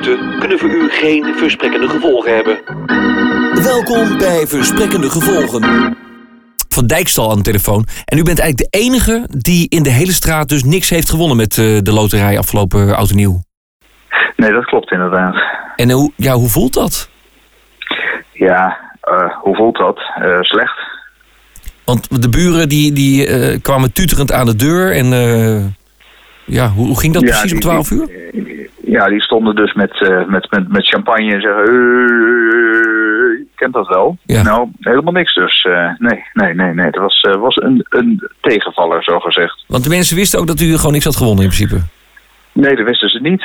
minuten kunnen voor u geen versprekkende gevolgen hebben. Welkom bij Versprekkende Gevolgen. Van Dijkstal aan de telefoon. En u bent eigenlijk de enige die in de hele straat dus niks heeft gewonnen met eh, de loterij afgelopen oud en nieuw. Nee, dat klopt inderdaad. En hoe, ja, hoe voelt dat? Ja, eh, hoe voelt dat? Eh, slecht. Want de buren die, die eh, kwamen tuterend aan de deur. En eh, ja, hoe, hoe ging dat Ja, precies om die- 12 uur? Ja, die stonden dus met, eh, met, met, met champagne en zeggen... "Hey, je kent dat wel? Ja. Nou, helemaal niks dus. eh, nee, nee, nee, nee. Het was, eh, was een, een tegenvaller, zo gezegd. Want de mensen wisten ook dat u gewoon niks had gewonnen in principe. Nee, dat wisten ze niet.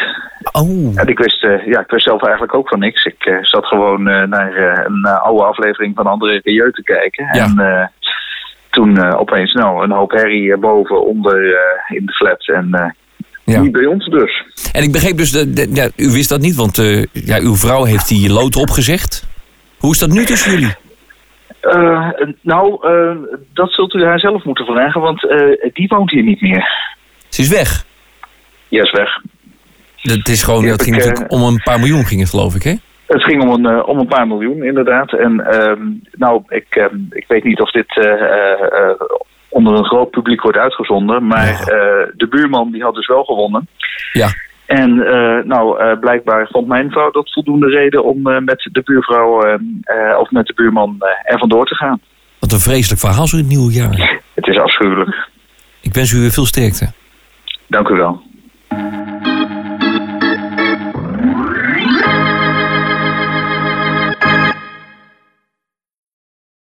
Oh. En ik wist, ja, ik wist zelf eigenlijk ook van niks. Ik zat gewoon naar een oude aflevering van André Rieu te kijken. Ja. En toen opeens nou, een hoop herrie boven, onder in de flat. En Ja. niet bij ons dus. En ik begreep dus, dat, dat- ja, u wist dat niet, want eh, ja, uw vrouw heeft die lood opgezegd. Hoe is dat nu tussen jullie? Eh, nou, eh, dat zult u haar zelf moeten vragen, want die woont hier niet meer. Ze is weg. Ja, is weg. Het is gewoon, heb ging natuurlijk om een paar miljoen, ging het geloof ik, hè? Het ging om een, om een paar miljoen, inderdaad. En ehm, nou, ik, ehm, ik weet niet of dit onder een groot publiek wordt uitgezonden. Maar Ja. eh, de buurman die had dus wel gewonnen. Ja. En eh, nou, eh, blijkbaar vond mijn vrouw dat voldoende reden om met de buurvrouw of met de buurman er vandoor te gaan. Wat een vreselijk verhaal zo in het nieuwe jaar. Het is afschuwelijk. Ik wens u veel sterkte. Dank u wel.